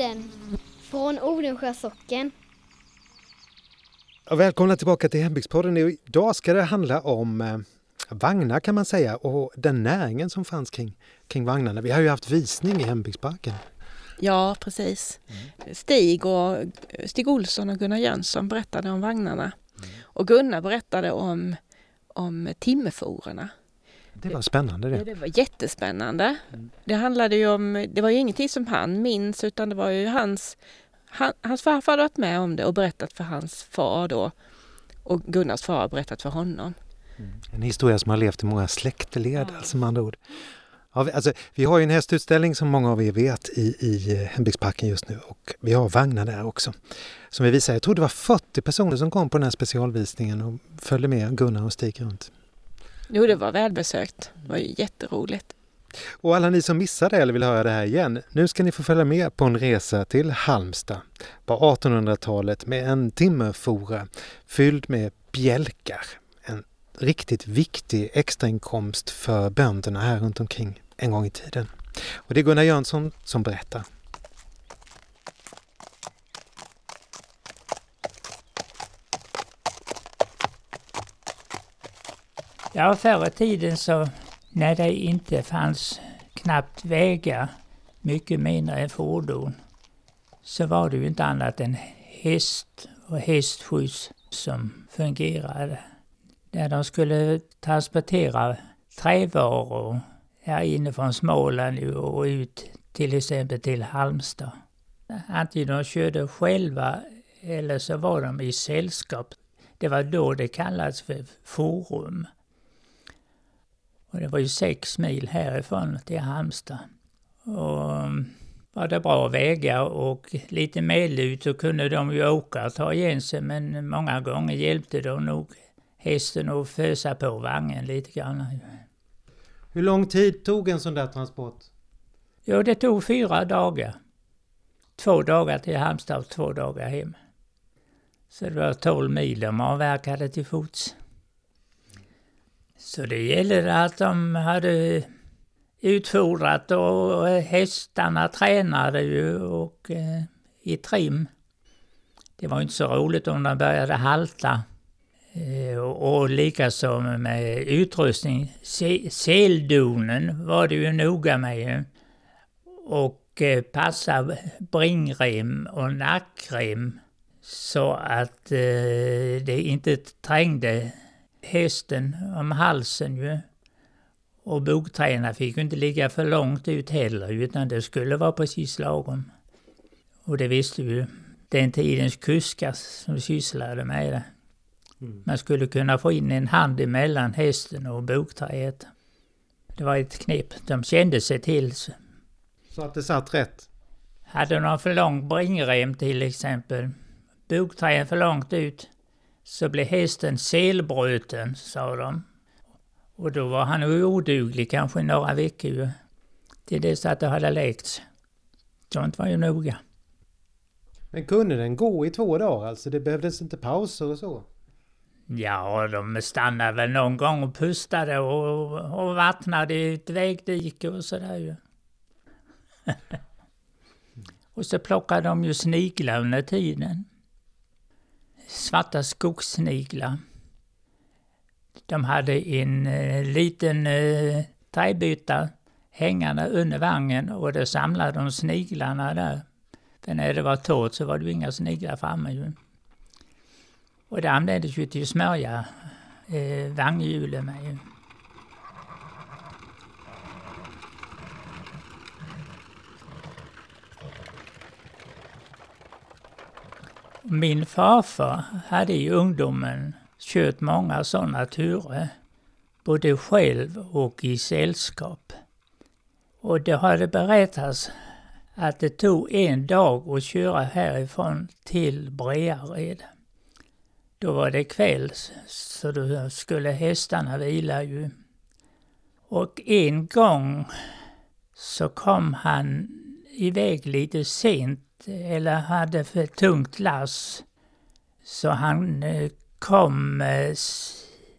Hembygdspodden från Odensjö socken. Välkomna tillbaka till Hembygdspodden. Idag ska det handla om eh, vagnar kan man säga och den näringen som fanns kring, kring vagnarna. Vi har ju haft visning i Hembygdsparken. Ja, precis. Mm. Stig, och, Stig Olsson och Gunnar Jönsson berättade om vagnarna. Mm. Och Gunnar berättade om, om timmerforerna. Det var spännande det. det var jättespännande. Mm. Det handlade ju om, det var ju ingenting som han minns utan det var ju hans, han, hans farfar hade varit med om det och berättat för hans far då. Och Gunnars far har berättat för honom. Mm. En historia som har levt i många släktled, ja. alltså med andra ord. Ja, vi, alltså, vi har ju en hästutställning som många av er vet i, i eh, Hembygdsparken just nu och vi har vagnar där också. Som vi visar, jag tror det var 40 personer som kom på den här specialvisningen och följde med Gunnar och Stig runt. Jo, det var välbesökt. Det var ju jätteroligt. Och alla ni som missade eller vill höra det här igen, nu ska ni få följa med på en resa till Halmstad på 1800-talet med en timmerfora fylld med bjälkar. En riktigt viktig extrainkomst för bönderna här runt omkring en gång i tiden. Och det är Gunnar Jönsson som berättar. Ja, förr i tiden så när det inte fanns knappt vägar, mycket mindre än fordon, så var det ju inte annat än häst och hästskjuts som fungerade. När de skulle transportera trävaror här inne från Småland och ut till exempel till Halmstad. Antingen de körde själva eller så var de i sällskap. Det var då det kallades för forum. Och det var ju sex mil härifrån till Halmstad. Och var det bra vägar och lite medlut så kunde de ju åka och ta igen sig men många gånger hjälpte de nog hästen att fösa på vagnen lite grann. Hur lång tid tog en sån där transport? Jo, det tog fyra dagar. Två dagar till Halmstad och två dagar hem. Så det var tolv mil de avverkade till fots. Så det gällde att de hade utfodrat och hästarna tränade ju och eh, i trim. Det var inte så roligt om de började halta. Eh, och, och likaså med utrustning. Se, seldonen var det ju noga med. Och eh, passa bringrem och nackrem så att eh, det inte trängde hästen om halsen ju. Och bogträna fick ju inte ligga för långt ut heller, utan det skulle vara precis lagom. Och det visste ju den tidens kuskar som sysslade med det. Mm. Man skulle kunna få in en hand emellan hästen och bogträet. Det var ett knep. De kände sig till. Så att det satt rätt? Hade de för lång bringrem till exempel, bogträet för långt ut, så blev hästen selbruten, sa de. Och då var han oduglig kanske några veckor ju. Till dess att det hade läkts. Sånt var ju noga. Men kunde den gå i två dagar alltså? Det behövdes inte pauser och så? Ja, de stannade väl någon gång och pustade och, och vattnade i ett vägdike och sådär ju. och så plockade de ju sniglar under tiden svarta skogssniglar. De hade en eh, liten eh, träbytta hängande under vagnen och då samlade de sniglarna där. För när det var torrt så var det ju inga sniglar framme ju. Och det användes ju till att smörja eh, vagnhjulen med Min farfar hade i ungdomen kört många sådana turer, både själv och i sällskap. Och det hade berättats att det tog en dag att köra härifrån till Breared. Då var det kväll, så då skulle hästarna vila ju. Och en gång så kom han iväg lite sent eller hade för tungt lass. Så han eh, kom eh,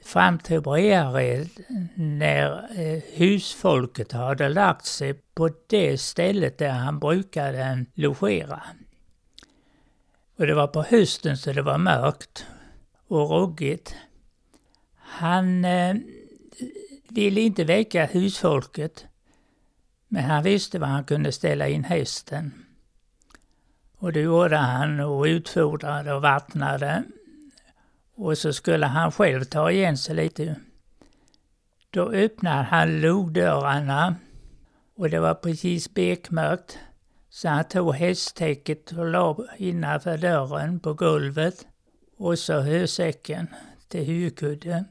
fram till Breared när eh, husfolket hade lagt sig på det stället där han brukade logera. Och det var på hösten så det var mörkt och ruggigt. Han eh, ville inte väcka husfolket, men han visste var han kunde ställa in hästen. Och det gjorde han och utfodrade och vattnade. Och så skulle han själv ta igen sig lite. Då öppnade han logdörrarna och det var precis bekmörkt. Så han tog hästtäcket och la innanför dörren på golvet och så hösäcken till huvudkudde.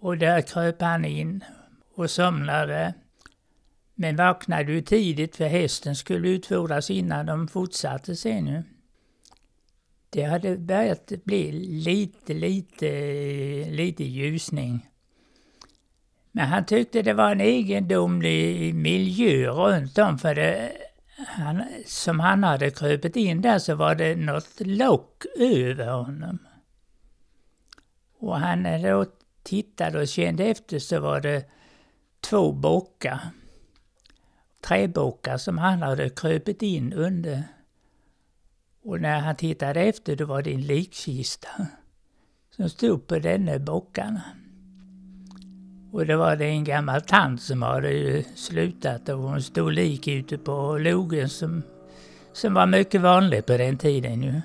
Och där kröp han in och somnade. Men vaknade ju tidigt för hästen skulle utfodras innan de fortsatte sen ju. Det hade börjat bli lite, lite, lite ljusning. Men han tyckte det var en egendomlig miljö runt om för det, han, som han hade krupit in där så var det något lock över honom. Och han eh, då tittade och kände efter så var det två bockar. Träbockar som han hade krupit in under. Och när han tittade efter då var det en likkista som stod på denne bockarna. Och det var det en gammal tant som hade slutat och hon stod lik ute på logen som, som var mycket vanlig på den tiden ju.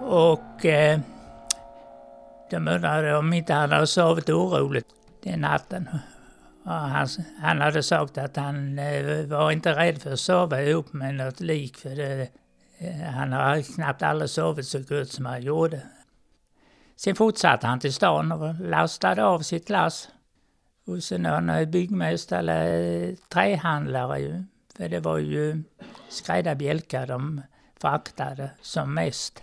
Och eh, de undrade om inte han hade sovit oroligt den natten. Han, han, hade sagt att han eh, var inte rädd för att sova ihop med något lik för det, eh, han har knappt aldrig sovit så gott som han gjorde. Sen fortsatte han till stan och lastade av sitt lass hos någon eh, byggmästare eller trähandlare ju. För det var ju skrädda bjälkar de fraktade som mest.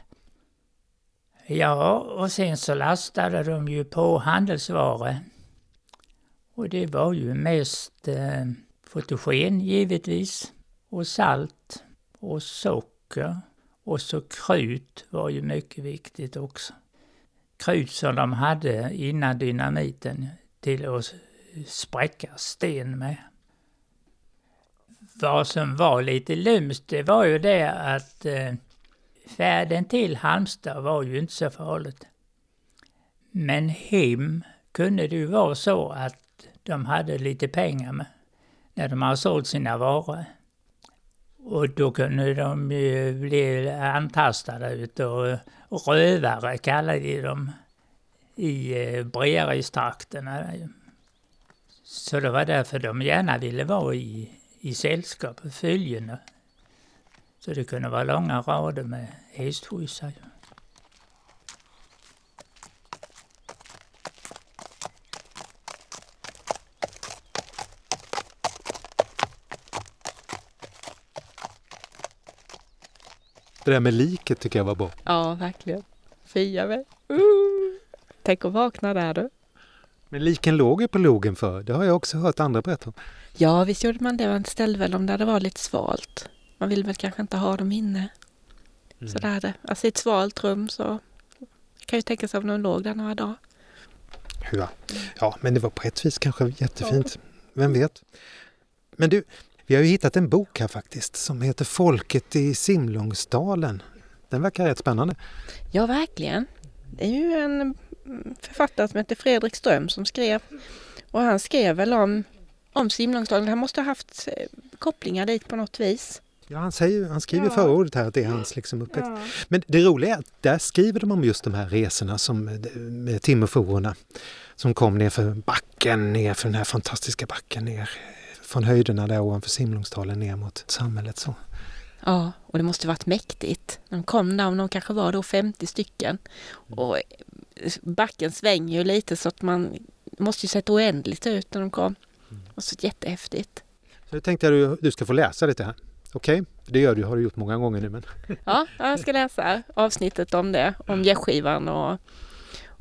Ja, och sen så lastade de ju på handelsvaror. Och det var ju mest eh, fotogen givetvis, och salt och socker. Och så krut var ju mycket viktigt också. Krut som de hade innan dynamiten till att spräcka sten med. Vad som var lite lumskt det var ju det att eh, Färden till Halmstad var ju inte så farligt. Men hem kunde det ju vara så att de hade lite pengar med när de hade sålt sina varor. Och då kunde de ju bli antastade utav rövare, kallade de dem, i eh, Så det var därför de gärna ville vara i, i sällskap, följena. Så det kunde vara långa rader med hästskjutsar. Det där med liket tycker jag var bra. Ja, verkligen. Fia mig. Uh. Tänk att vakna där du. Men liken låg ju på logen för. Det har jag också hört andra berätta om. Ja, visst gjorde man det. Man ställde väl dem där det var lite svalt. Man vill väl kanske inte ha dem inne. Mm. Så där det. Alltså i ett svalt rum så kan ju tänka sig om de låg där några dagar. Ja, ja men det var på ett vis kanske jättefint. Vem vet? Men du, vi har ju hittat en bok här faktiskt som heter Folket i Simlångsdalen. Den verkar rätt spännande. Ja, verkligen. Det är ju en författare som heter Fredrik Ström som skrev. Och han skrev väl om, om Simlångsdalen. Han måste ha haft eh, kopplingar dit på något vis. Ja, han, säger, han skriver ja. förordet här att det är hans liksom uppväxt. Ja. Men det roliga är att där skriver de om just de här resorna som, med timmerfororna som kom ner för backen, ner för den här fantastiska backen ner från höjderna där ovanför Simlångsdalen ner mot samhället. Så. Ja, och det måste varit mäktigt. De kom där, de kanske var då 50 stycken. Och backen svänger ju lite så att man måste ju sett oändligt ut när de kom. Mm. Och så jättehäftigt. Så jag tänkte att du ska få läsa lite här. Okej, okay. det gör du, har du gjort många gånger nu. Men... Ja, jag ska läsa avsnittet om det, om gästskivan och,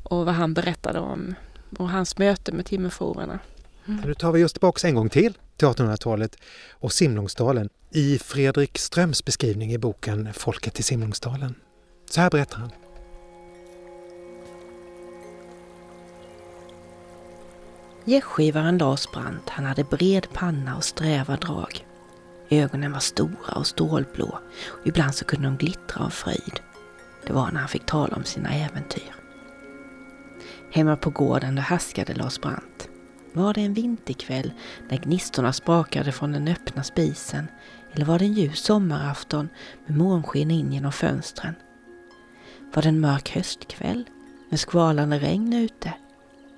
och vad han berättade om och hans möte med timmerforerna. Mm. Nu tar vi oss tillbaka en gång till till 1800-talet och Simlångsdalen i Fredrik Ströms beskrivning i boken Folket i Simlångsdalen. Så här berättar han. Gästgivaren Lars Brandt, han hade bred panna och sträva drag. Ögonen var stora och stålblå och ibland så kunde de glittra av fröjd. Det var när han fick tala om sina äventyr. Hemma på gården där härskade Lars Brandt. Var det en vinterkväll när gnistorna sprakade från den öppna spisen eller var det en ljus sommarafton med månsken in genom fönstren? Var det en mörk höstkväll med skvalande regn ute?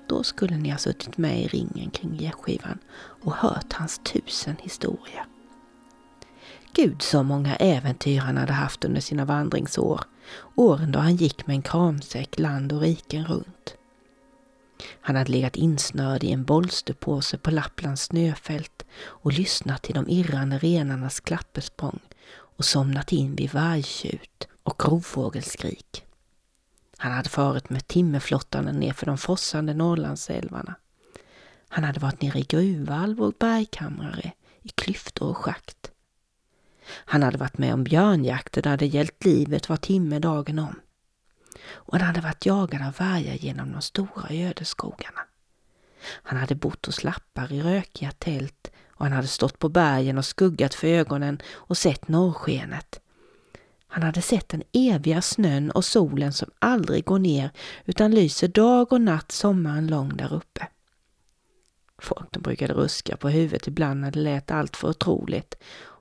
Då skulle ni ha suttit med i ringen kring gästskivan och hört hans tusen historier. Gud så många äventyr han hade haft under sina vandringsår, åren då han gick med en kramsäck land och riken runt. Han hade legat insnörd i en bolsterpåse på Lapplands snöfält och lyssnat till de irrande renarnas klappersprång och somnat in vid vargtjut och rovfågelskrik. Han hade farit med timmerflottan nerför de forsande Norrlandsälvarna. Han hade varit nere i gruvvalv och bergkamrare, i klyftor och schakt. Han hade varit med om björnjakter där det gällt livet var timme dagen om. Och han hade varit jagad av vargar genom de stora ödeskogarna. Han hade bott hos lappar i rökiga tält och han hade stått på bergen och skuggat för ögonen och sett norrskenet. Han hade sett den eviga snön och solen som aldrig går ner utan lyser dag och natt sommaren lång där uppe. Folk de brukade ruska på huvudet ibland när det lät allt för otroligt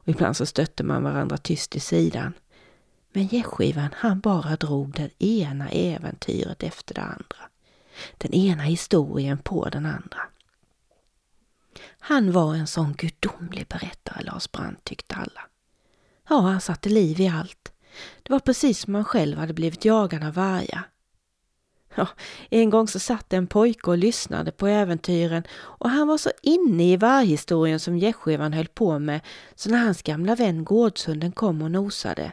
och ibland så stötte man varandra tyst i sidan. Men gästgivaren han bara drog det ena äventyret efter det andra. Den ena historien på den andra. Han var en sån gudomlig berättare, Lars Brandt, tyckte alla. Ja, han satte liv i allt. Det var precis som han själv hade blivit jagad av vargar. Ja, en gång så satt en pojke och lyssnade på äventyren och han var så inne i varghistorien som gästgivaren höll på med så när hans gamla vän gårdshunden kom och nosade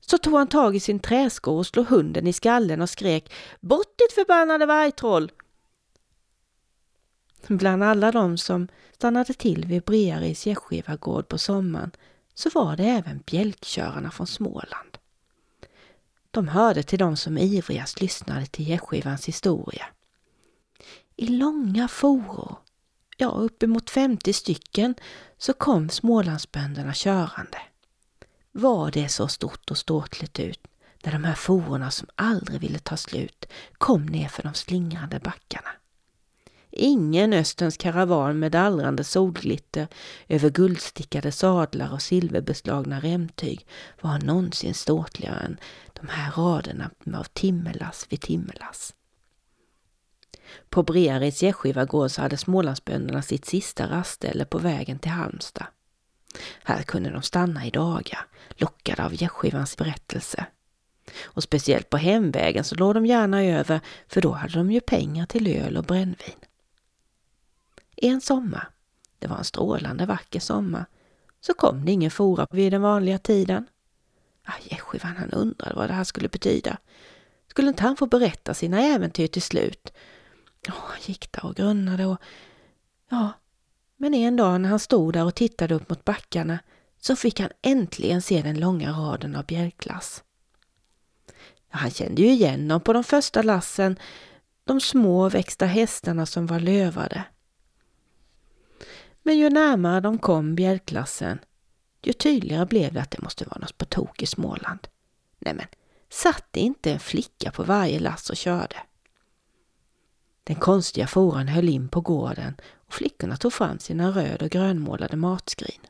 så tog han tag i sin träsko och slog hunden i skallen och skrek Bort ditt förbannade vargtroll! Bland alla de som stannade till vid Brearis gästgivargård på sommaren så var det även bjälkkörarna från Småland. De hörde till de som ivrigast lyssnade till gästskivans historia. I långa foror, ja uppemot 50 stycken, så kom Smålandsbönderna körande. Var det så stort och ståtligt ut när de här fororna som aldrig ville ta slut kom ner för de slingrande backarna. Ingen Österns karavan med dallrande solglitter över guldstickade sadlar och silverbeslagna remtyg var någonsin ståtligare än de här raderna av timmerlass vid timmerlass. På Breareds gästgivargård så hade Smålandsbönderna sitt sista rastställe på vägen till Halmstad. Här kunde de stanna i dagar, lockade av gästgivans berättelse. Och speciellt på hemvägen så låg de gärna över, för då hade de ju pengar till öl och brännvin. En sommar, det var en strålande vacker sommar, så kom det ingen fora vid den vanliga tiden. Ah, han undrade vad det här skulle betyda. Skulle inte han få berätta sina äventyr till slut? Oh, han gick där och grunnade och... Ja, men en dag när han stod där och tittade upp mot backarna så fick han äntligen se den långa raden av bjälklass. Ja, han kände ju igen dem på de första lassen, de små växta hästarna som var lövade. Men ju närmare de kom bjälklassen, ju tydligare blev det att det måste vara något på tok i Småland. Nämen, satt det inte en flicka på varje lass och körde? Den konstiga foran höll in på gården och flickorna tog fram sina röd och grönmålade matskrin.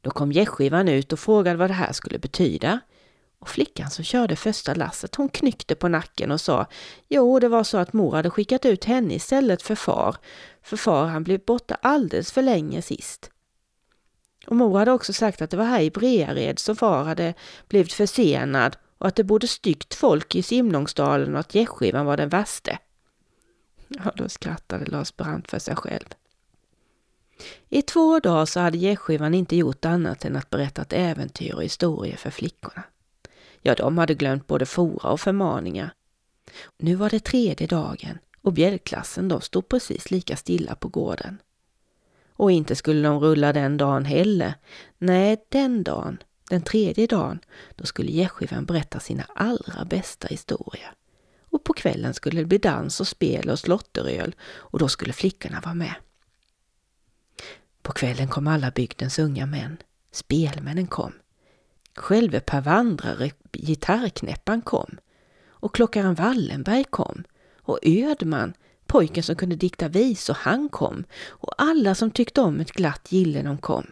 Då kom gästgivaren ut och frågade vad det här skulle betyda. Och flickan som körde första lasset hon knyckte på nacken och sa Jo, det var så att mor hade skickat ut henne istället för far, för far han blev borta alldeles för länge sist. Och mor hade också sagt att det var här i Breared som far hade blivit försenad och att det bodde styggt folk i Simlångsdalen och att gästskivan var den värste. Ja, då skrattade Lars Brandt för sig själv. I två dagar så hade gästskivan inte gjort annat än att berätta ett äventyr och historier för flickorna. Ja, de hade glömt både fora och förmaningar. Nu var det tredje dagen och bjälklassen de stod precis lika stilla på gården. Och inte skulle de rulla den dagen heller. Nej, den dagen, den tredje dagen, då skulle gästgivaren berätta sina allra bästa historier. Och på kvällen skulle det bli dans och spel och slotteröl och då skulle flickorna vara med. På kvällen kom alla bygdens unga män. Spelmännen kom. Själve Per Vandrare, gitarrknäpparen, kom. Och klockaren Wallenberg kom. Och Ödman, pojken som kunde dikta visor, han kom. Och alla som tyckte om ett glatt gillenom kom.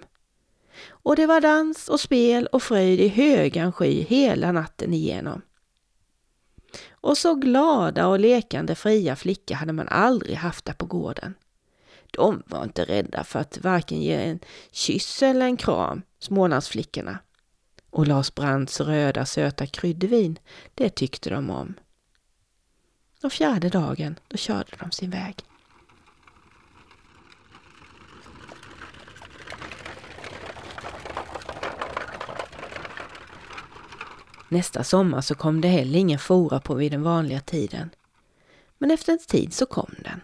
Och det var dans och spel och fröjd i högan sky hela natten igenom. Och så glada och lekande fria flickor hade man aldrig haft där på gården. De var inte rädda för att varken ge en kyss eller en kram, Smålandsflickorna. Och Lars Brandts röda söta kryddvin, det tyckte de om. Och fjärde dagen, då körde de sin väg. Nästa sommar så kom det heller ingen fora på vid den vanliga tiden. Men efter en tid så kom den.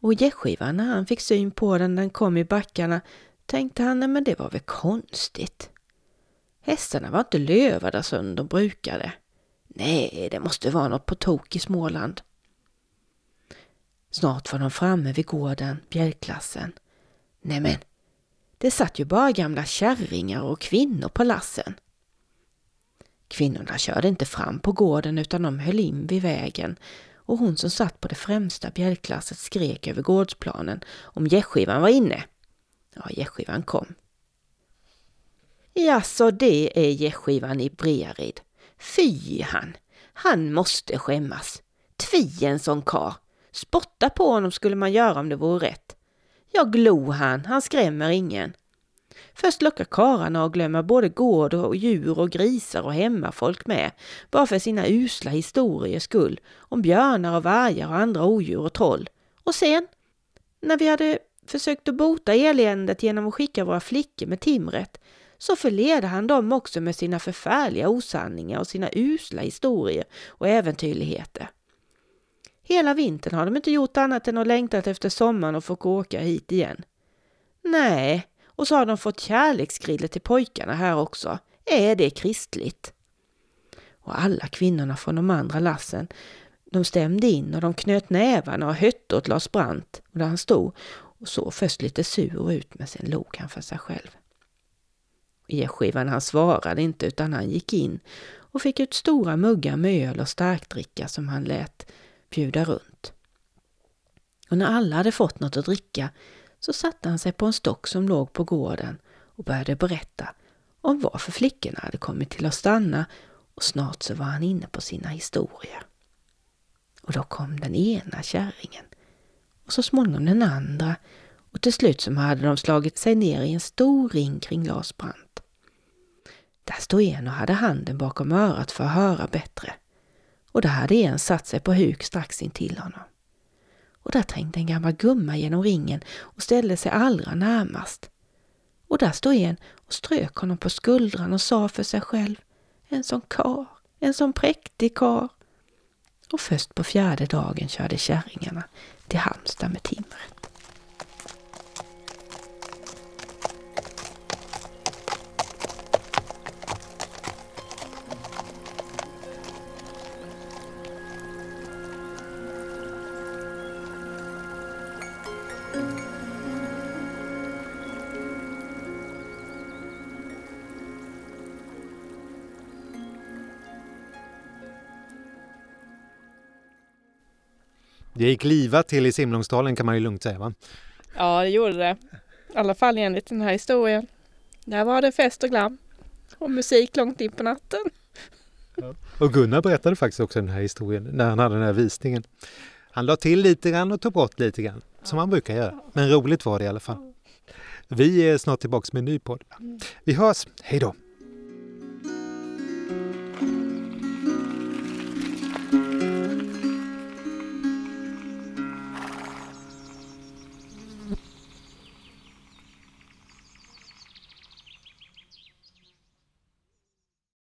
Och gästgivaren när han fick syn på den, den kom i backarna, tänkte han, nej men det var väl konstigt. Hästarna var inte lövade som de brukade. Nej, det måste vara något på tok i Småland. Snart var de framme vid gården, bjälklassen. Nämen, det satt ju bara gamla kärringar och kvinnor på lassen. Kvinnorna körde inte fram på gården utan de höll in vid vägen och hon som satt på det främsta bjälklasset skrek över gårdsplanen om gästskivan var inne. Ja, gästskivan kom. Jaså, det är gästgivaren i Brearid. Fy han! Han måste skämmas. Tvi en sån kar. Spotta på honom skulle man göra om det vore rätt. Jag glo han, han skrämmer ingen. Först lockar kararna och glömmer både gård och djur och grisar och hemmafolk med, bara för sina usla historiers skull, om björnar och vargar och andra odjur och troll. Och sen, när vi hade försökt att bota eländet genom att skicka våra flickor med timret, så förleder han dem också med sina förfärliga osanningar och sina usla historier och äventyrligheter. Hela vintern har de inte gjort annat än att längtat efter sommaren och få åka hit igen. Nej, och så har de fått kärleksgriller till pojkarna här också. Är det kristligt? Och alla kvinnorna från de andra lassen, de stämde in och de knöt nävarna och hötte åt Lars Brandt där han stod och såg först lite sur ut men sen log han för sig själv. E-skivan han svarade inte utan han gick in och fick ut stora muggar med öl och starkdricka som han lät bjuda runt. Och när alla hade fått något att dricka så satte han sig på en stock som låg på gården och började berätta om varför flickorna hade kommit till att stanna och snart så var han inne på sina historier. Och då kom den ena kärringen och så småningom den andra och till slut så hade de slagit sig ner i en stor ring kring Lars Brandt. Där stod en och hade handen bakom örat för att höra bättre och där hade en satt sig på huk strax intill honom och där trängde en gammal gumma genom ringen och ställde sig allra närmast. Och där stod en och strök honom på skuldran och sa för sig själv En sån kar, en sån präktig kar. Och först på fjärde dagen körde kärringarna till Halmstad med timret. Det gick livat till i Simlångsdalen kan man ju lugnt säga va? Ja, det gjorde det. I alla fall enligt den här historien. Där var det fest och glam. Och musik långt in på natten. Ja. Och Gunnar berättade faktiskt också den här historien när han hade den här visningen. Han la till lite grann och tog bort lite grann, som han brukar göra. Men roligt var det i alla fall. Vi är snart tillbaks med en ny podd. Vi hörs, hej då!